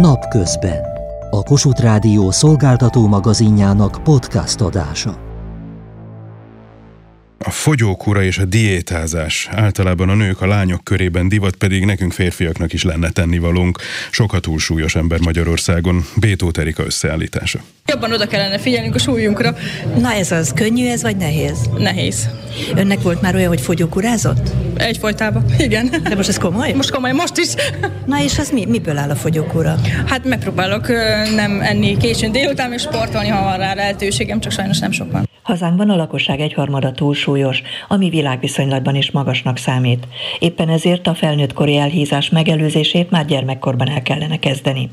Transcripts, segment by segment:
Napközben. A Kossuth Rádió szolgáltató magazinjának podcast adása. Fogyókúra és a diétázás általában a nők, a lányok körében divat, pedig nekünk férfiaknak is lenne tennivalónk. Sokat túlsúlyos ember Magyarországon. Bétó Terika összeállítása. Jobban oda kellene figyelnünk a súlyunkra. Na ez az, könnyű ez vagy nehéz? Nehéz. Önnek volt már olyan, hogy fogyókúrázott? Egyfolytában, igen. De most ez komoly? Most komoly, most is. Na és az mi, miből áll a fogyókúra? Hát megpróbálok nem enni későn délután, és sportolni, ha van rá lehetőségem, csak sajnos nem sok van. Hazánkban a lakosság egyharmada túlsúlyos, ami világviszonylatban is magasnak számít. Éppen ezért a felnőttkori elhízás megelőzését már gyermekkorban el kellene kezdeni.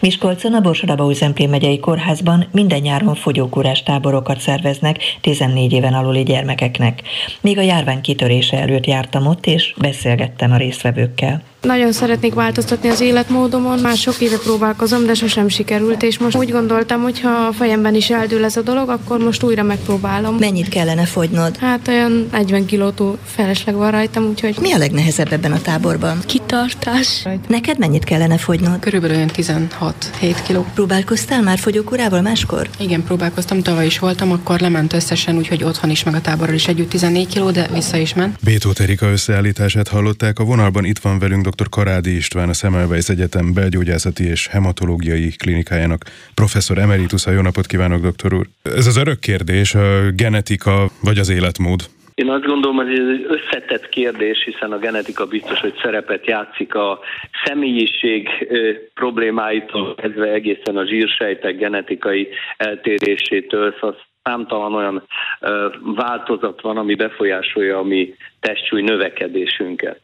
Miskolcon a Borsodaba Zemplén megyei kórházban minden nyáron fogyókúrás táborokat szerveznek 14 éven aluli gyermekeknek. Még a járvány kitörése előtt jártam ott, és beszélgettem a résztvevőkkel. Nagyon szeretnék változtatni az életmódomon, már sok éve próbálkozom, de sosem sikerült, és most úgy gondoltam, hogy ha a fejemben is eldől ez a dolog, akkor most újra megpróbálom. Mennyit kellene fogynod? Hát olyan 40 kilótól felesleg van rajtam, úgyhogy... Mi a legnehezebb ebben a táborban? Kitartás. Neked mennyit kellene fogynod? Körülbelül olyan 16-7 kiló. Próbálkoztál már fogyókúrával máskor? Igen, próbálkoztam, tavaly is voltam, akkor lement összesen, úgyhogy otthon is, meg a táborral is együtt 14 kiló, de vissza is ment. Bétó Terika összeállítását hallották, a vonalban itt van velünk dr. Karádi István, a Semmelweis Egyetem belgyógyászati és hematológiai klinikájának professzor emeritusa. Jó napot kívánok, doktor úr! Ez az örök kérdés, a genetika vagy az életmód? Én azt gondolom, hogy ez egy összetett kérdés, hiszen a genetika biztos, hogy szerepet játszik a személyiség problémáitól kezdve egészen a zsírsejtek genetikai eltérésétől, szóval számtalan olyan változat van, ami befolyásolja a mi testsúly növekedésünket.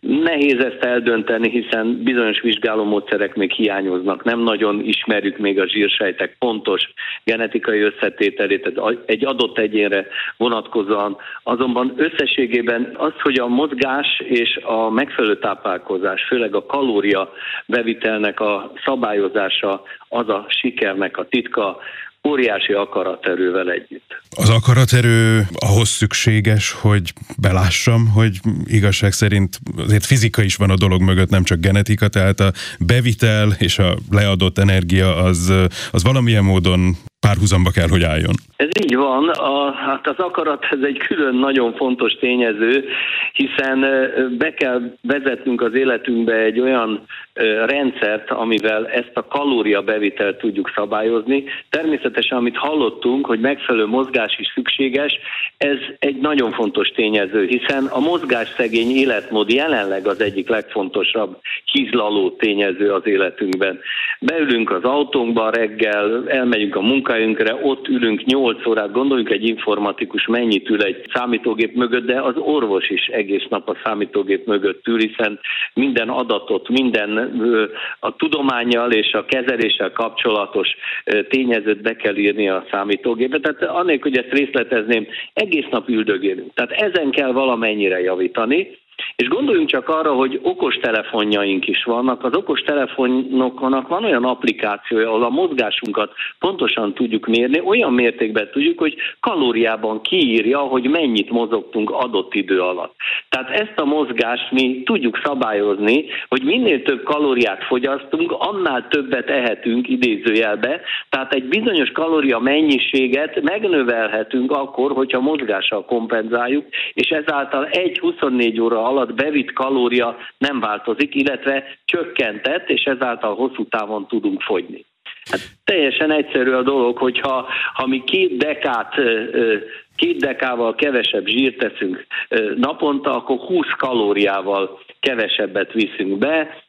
Nehéz ezt eldönteni, hiszen bizonyos vizsgálómódszerek még hiányoznak. Nem nagyon ismerjük még a zsírsejtek pontos genetikai összetételét egy adott egyénre vonatkozóan. Azonban összességében az, hogy a mozgás és a megfelelő táplálkozás, főleg a kalória bevitelnek a szabályozása, az a sikernek a titka, óriási akaraterővel együtt. Az akaraterő ahhoz szükséges, hogy belássam, hogy igazság szerint azért fizika is van a dolog mögött, nem csak genetika, tehát a bevitel és a leadott energia az, az valamilyen módon párhuzamba kell, hogy álljon. Ez így van, a, hát az akarat ez egy külön nagyon fontos tényező, hiszen be kell vezetnünk az életünkbe egy olyan rendszert, amivel ezt a kalóriabevitelt tudjuk szabályozni. Természetesen, amit hallottunk, hogy megfelelő mozgás is szükséges, ez egy nagyon fontos tényező, hiszen a mozgásszegény életmód jelenleg az egyik legfontosabb hízlaló tényező az életünkben. Beülünk az autónkba reggel, elmegyünk a munkahelyünkre, ott ülünk 8 órát, gondoljunk egy informatikus mennyit ül egy számítógép mögött, de az orvos is egész nap a számítógép mögött ül, hiszen minden adatot, minden a tudományjal és a kezeléssel kapcsolatos tényezőt be kell írni a számítógépbe. Tehát annélkül, hogy ezt részletezném, egész nap üldögélünk. Tehát ezen kell valamennyire javítani, és gondoljunk csak arra, hogy okos telefonjaink is vannak. Az okos telefonoknak van olyan applikációja, ahol a mozgásunkat pontosan tudjuk mérni, olyan mértékben tudjuk, hogy kalóriában kiírja, hogy mennyit mozogtunk adott idő alatt. Tehát ezt a mozgást mi tudjuk szabályozni, hogy minél több kalóriát fogyasztunk, annál többet ehetünk idézőjelbe. Tehát egy bizonyos kalória mennyiséget megnövelhetünk akkor, hogyha mozgással kompenzáljuk, és ezáltal egy 24 óra alatt bevitt kalória nem változik, illetve csökkentett, és ezáltal hosszú távon tudunk fogyni. Hát teljesen egyszerű a dolog, hogyha ha mi két dekát két dekával kevesebb zsírt teszünk naponta, akkor 20 kalóriával kevesebbet viszünk be,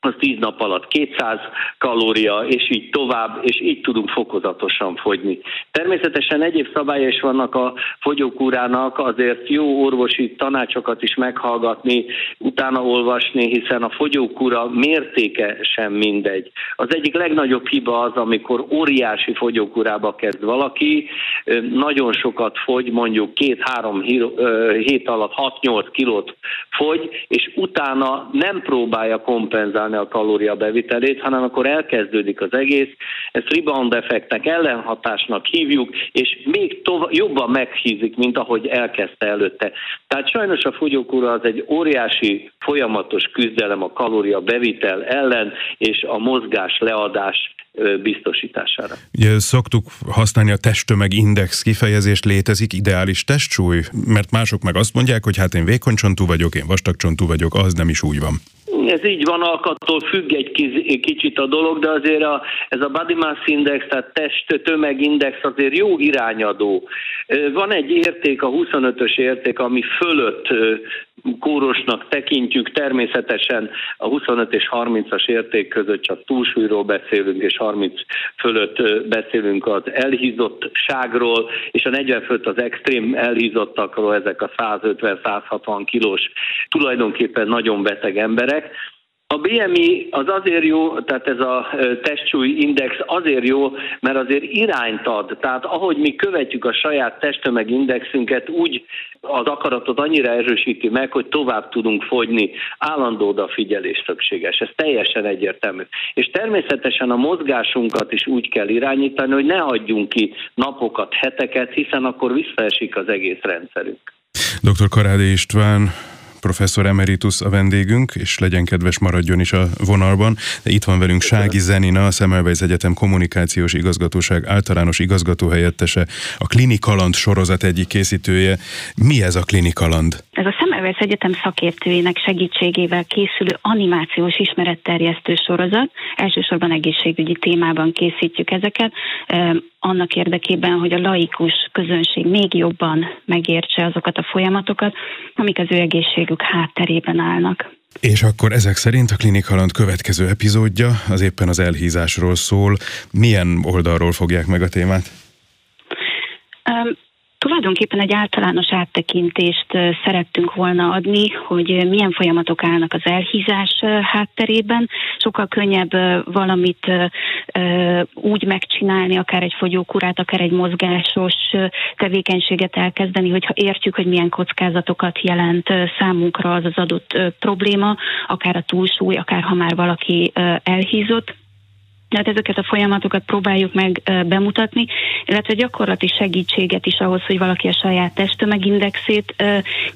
az 10 nap alatt 200 kalória, és így tovább, és így tudunk fokozatosan fogyni. Természetesen egyéb szabálya is vannak a fogyókúrának, azért jó orvosi tanácsokat is meghallgatni, utána olvasni, hiszen a fogyókúra mértéke sem mindegy. Az egyik legnagyobb hiba az, amikor óriási fogyókúrába kezd valaki, nagyon sokat fogy, mondjuk két-három hét alatt 6-8 kilót fogy, és utána nem próbálja kompenzálni kontrollálni a kalória bevitelét, hanem akkor elkezdődik az egész, ezt rebound effektnek, ellenhatásnak hívjuk, és még tova, jobban meghízik, mint ahogy elkezdte előtte. Tehát sajnos a fogyókúra az egy óriási folyamatos küzdelem a kalória bevitel ellen, és a mozgás leadás biztosítására. Ugye szoktuk használni a testtömegindex kifejezést, létezik ideális testsúly? Mert mások meg azt mondják, hogy hát én vékonycsontú vagyok, én vastagcsontú vagyok, az nem is úgy van. Ez így van, alkattól függ egy kicsit a dolog, de azért a, ez a body mass index, tehát test tömegindex azért jó irányadó. Van egy érték, a 25-ös érték, ami fölött kórosnak tekintjük, természetesen a 25 és 30-as érték között csak túlsúlyról beszélünk, és 30 fölött beszélünk az elhízottságról, és a 40 fölött az extrém elhízottakról, ezek a 150-160 kilós, tulajdonképpen nagyon beteg emberek. A BMI az azért jó, tehát ez a testsúly index azért jó, mert azért irányt ad. Tehát ahogy mi követjük a saját testtömegindexünket, úgy az akaratot annyira erősíti meg, hogy tovább tudunk fogyni. Állandó odafigyelés szükséges. Ez teljesen egyértelmű. És természetesen a mozgásunkat is úgy kell irányítani, hogy ne hagyjunk ki napokat, heteket, hiszen akkor visszaesik az egész rendszerünk. Dr. Karádi István, professzor emeritus a vendégünk, és legyen kedves maradjon is a vonalban. De itt van velünk Sági Zenina, a Szemelweis Egyetem kommunikációs igazgatóság általános igazgatóhelyettese, a Klinikaland sorozat egyik készítője. Mi ez a Klinikaland? Ez a Szemelweis Egyetem szakértőinek segítségével készülő animációs ismeretterjesztő sorozat. Elsősorban egészségügyi témában készítjük ezeket annak érdekében, hogy a laikus közönség még jobban megértse azokat a folyamatokat, amik az ő egészségük hátterében állnak. És akkor ezek szerint a Klinikaland következő epizódja az éppen az elhízásról szól. Milyen oldalról fogják meg a témát? Tulajdonképpen egy általános áttekintést szerettünk volna adni, hogy milyen folyamatok állnak az elhízás hátterében. Sokkal könnyebb valamit úgy megcsinálni, akár egy fogyókurát, akár egy mozgásos tevékenységet elkezdeni, hogyha értjük, hogy milyen kockázatokat jelent számunkra az az adott probléma, akár a túlsúly, akár ha már valaki elhízott tehát ezeket a folyamatokat próbáljuk meg bemutatni, illetve gyakorlati segítséget is ahhoz, hogy valaki a saját testtömegindexét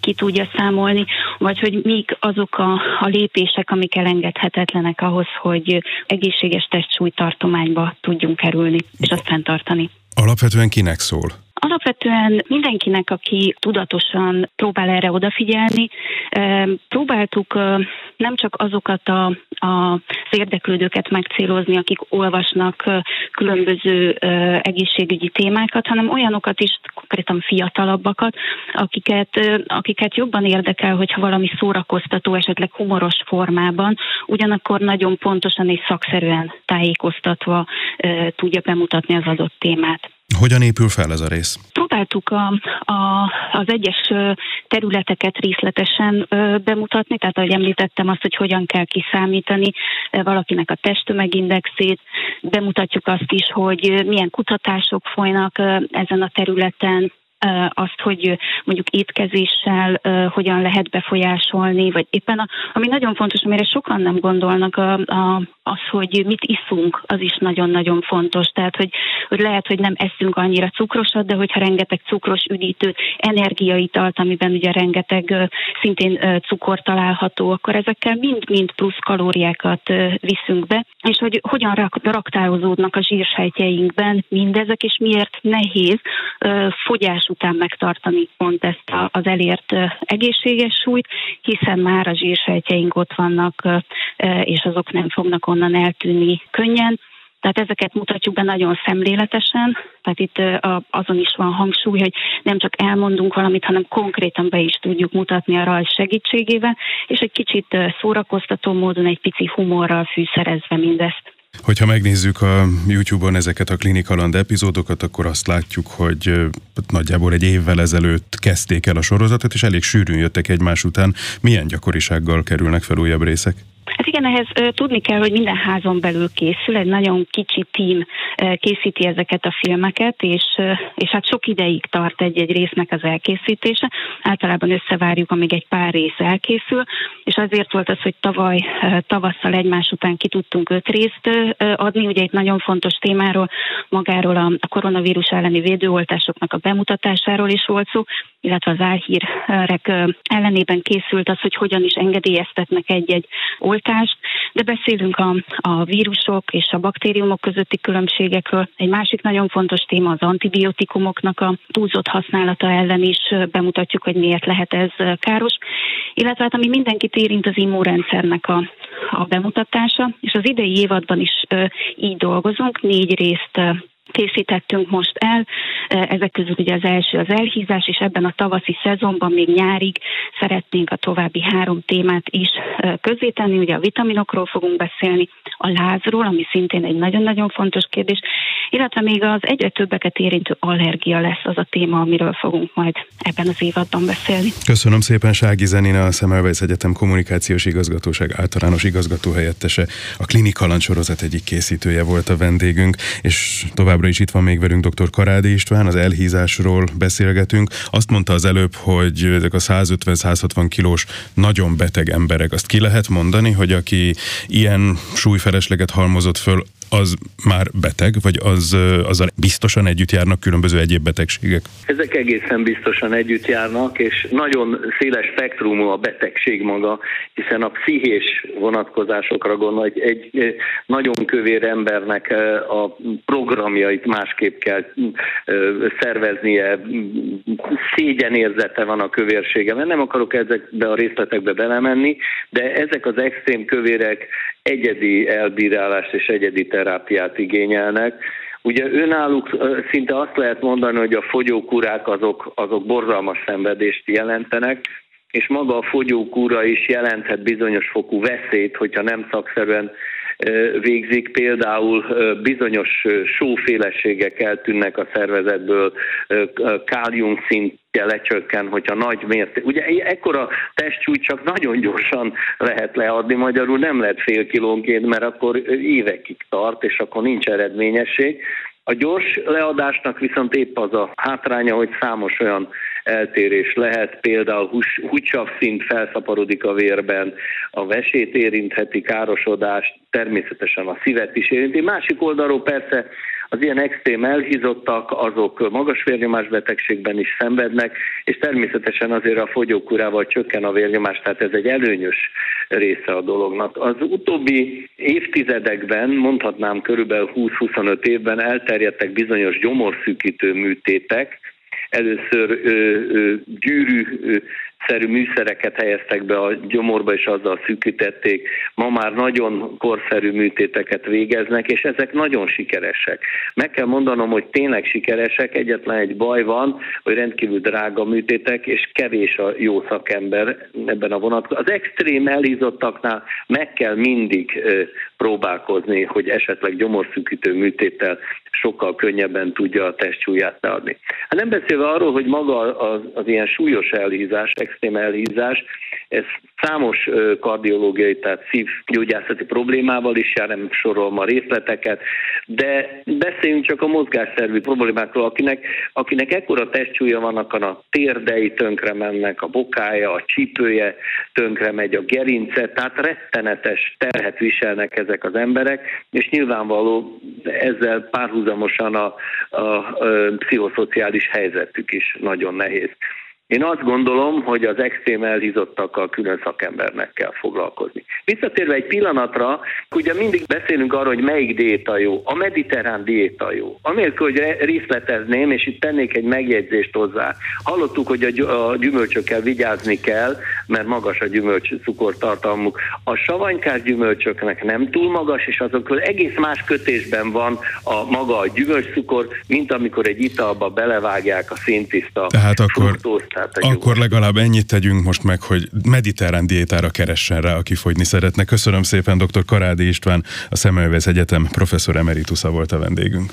ki tudja számolni, vagy hogy mik azok a, a lépések, amik elengedhetetlenek ahhoz, hogy egészséges testsúlytartományba tudjunk kerülni, és azt fenntartani. Alapvetően kinek szól? Alapvetően mindenkinek, aki tudatosan próbál erre odafigyelni, próbáltuk nem csak azokat a, a, az érdeklődőket megcélozni, akik olvasnak különböző egészségügyi témákat, hanem olyanokat is, konkrétan fiatalabbakat, akiket, akiket jobban érdekel, hogyha valami szórakoztató, esetleg humoros formában, ugyanakkor nagyon pontosan és szakszerűen tájékoztatva tudja bemutatni az adott témát. Hogyan épül fel ez a rész? Próbáltuk a, a, az egyes területeket részletesen bemutatni, tehát ahogy említettem azt, hogy hogyan kell kiszámítani valakinek a testtömegindexét, bemutatjuk azt is, hogy milyen kutatások folynak ezen a területen, azt, hogy mondjuk étkezéssel hogyan lehet befolyásolni, vagy éppen a, ami nagyon fontos, amire sokan nem gondolnak, a, a, az, hogy mit iszunk, az is nagyon-nagyon fontos. Tehát, hogy, hogy lehet, hogy nem eszünk annyira cukrosat, de hogyha rengeteg cukros üdítőt, energiaitalt, amiben ugye rengeteg szintén cukor található, akkor ezekkel mind-mind plusz kalóriákat viszünk be, és hogy hogyan raktározódnak a zsírsejtjeinkben mindezek, és miért nehéz fogyás után megtartani pont ezt az elért egészséges súlyt, hiszen már a zsírsejtjeink ott vannak, és azok nem fognak onnan eltűnni könnyen. Tehát ezeket mutatjuk be nagyon szemléletesen, tehát itt azon is van hangsúly, hogy nem csak elmondunk valamit, hanem konkrétan be is tudjuk mutatni a rajz segítségével, és egy kicsit szórakoztató módon, egy pici humorral fűszerezve mindezt. Hogyha megnézzük a YouTube-on ezeket a Klinikaland epizódokat, akkor azt látjuk, hogy nagyjából egy évvel ezelőtt kezdték el a sorozatot, és elég sűrűn jöttek egymás után. Milyen gyakorisággal kerülnek fel újabb részek? Hát igen, ehhez tudni kell, hogy minden házon belül készül, egy nagyon kicsi tím készíti ezeket a filmeket, és, és hát sok ideig tart egy-egy résznek az elkészítése. Általában összevárjuk, amíg egy pár rész elkészül, és azért volt az, hogy tavaly tavasszal egymás után ki tudtunk öt részt adni. Ugye itt nagyon fontos témáról, magáról a koronavírus elleni védőoltásoknak a bemutatásáról is volt szó, illetve az álhírek ellenében készült az, hogy hogyan is engedélyeztetnek egy-egy oltást, de beszélünk a, a vírusok és a baktériumok közötti különbségekről. Egy másik nagyon fontos téma az antibiotikumoknak a túlzott használata ellen is bemutatjuk, hogy miért lehet ez káros, illetve hát ami mindenkit érint az immunrendszernek a, a bemutatása, és az idei évadban is így dolgozunk, négy részt készítettünk most el. Ezek közül ugye az első az elhízás, és ebben a tavaszi szezonban még nyárig szeretnénk a további három témát is közzétenni. Ugye a vitaminokról fogunk beszélni, a lázról, ami szintén egy nagyon-nagyon fontos kérdés, illetve még az egyre többeket érintő allergia lesz az a téma, amiről fogunk majd ebben az évadban beszélni. Köszönöm szépen Sági Zenina, a Szemelweis Egyetem Kommunikációs Igazgatóság általános igazgató helyettese, a Klinika sorozat egyik készítője volt a vendégünk, és továbbra is itt van még velünk dr. Karádi István, az elhízásról beszélgetünk. Azt mondta az előbb, hogy ezek a 150-160 kilós nagyon beteg emberek, azt ki lehet mondani, hogy aki ilyen súlyfelesleget halmozott föl, az már beteg, vagy az, azzal biztosan együtt járnak különböző egyéb betegségek? Ezek egészen biztosan együtt járnak, és nagyon széles spektrumú a betegség maga, hiszen a pszichés vonatkozásokra gondol, egy, egy nagyon kövér embernek a programjait másképp kell szerveznie, szégyenérzete van a kövérsége, mert nem akarok ezekbe a részletekbe belemenni, de ezek az extrém kövérek egyedi elbírálást és egyedi terápiát igényelnek. Ugye önálluk szinte azt lehet mondani, hogy a fogyókúrák azok, azok borzalmas szenvedést jelentenek, és maga a fogyókúra is jelenthet bizonyos fokú veszélyt, hogyha nem szakszerűen végzik, például bizonyos sóféleségek eltűnnek a szervezetből, kálium szintje lecsökken, hogyha nagy mérték. Ugye ekkora testsúly csak nagyon gyorsan lehet leadni, magyarul nem lehet fél kilónként, mert akkor évekig tart, és akkor nincs eredményesség. A gyors leadásnak viszont épp az a hátránya, hogy számos olyan eltérés lehet, például hús, szint felszaporodik a vérben, a vesét érintheti, károsodást, természetesen a szívet is érinti. Másik oldalról persze az ilyen extrém elhízottak, azok magas vérnyomás betegségben is szenvednek, és természetesen azért a fogyókúrával csökken a vérnyomás, tehát ez egy előnyös része a dolognak. Az utóbbi évtizedekben, mondhatnám körülbelül 20-25 évben elterjedtek bizonyos gyomorszűkítő műtétek, először ö, ö, gyűrű ö, szerű műszereket helyeztek be a gyomorba, és azzal szűkítették. Ma már nagyon korszerű műtéteket végeznek, és ezek nagyon sikeresek. Meg kell mondanom, hogy tényleg sikeresek, egyetlen egy baj van, hogy rendkívül drága műtétek, és kevés a jó szakember ebben a vonatkozásban. Az extrém elhízottaknál meg kell mindig próbálkozni, hogy esetleg gyomorszűkítő műtéttel sokkal könnyebben tudja a testsúlyát leadni. Hát nem beszélve arról, hogy maga az, az ilyen súlyos elhízás, extrém elhízás, ez számos kardiológiai, tehát szívgyógyászati problémával is jár, nem sorolom a részleteket, de beszéljünk csak a mozgásszervi problémákról, akinek, akinek ekkora testsúlya van, akkor a térdei tönkre mennek, a bokája, a csípője tönkre megy, a gerince, tehát rettenetes terhet viselnek ezek az emberek, és nyilvánvaló ezzel párhuzamosan a, a, a pszichoszociális helyzetük is nagyon nehéz. Én azt gondolom, hogy az extrém elhízottakkal külön szakembernek kell foglalkozni. Visszatérve egy pillanatra, ugye mindig beszélünk arról, hogy melyik diéta jó. A mediterrán diéta jó. Amélkül, hogy részletezném, és itt tennék egy megjegyzést hozzá. Hallottuk, hogy a gyümölcsökkel vigyázni kell, mert magas a gyümölcs cukortartalmuk. A savanykás gyümölcsöknek nem túl magas, és azokról egész más kötésben van a maga a gyümölcscukor, mint amikor egy italba belevágják a szintiszta Tehát akkor, fruktózt, tehát Akkor legalább ennyit tegyünk most meg, hogy mediterrán diétára keressen rá, aki fogyni szeretne. Köszönöm szépen, dr. Karádi István, a Szemelvész Egyetem professzor emeritusa volt a vendégünk.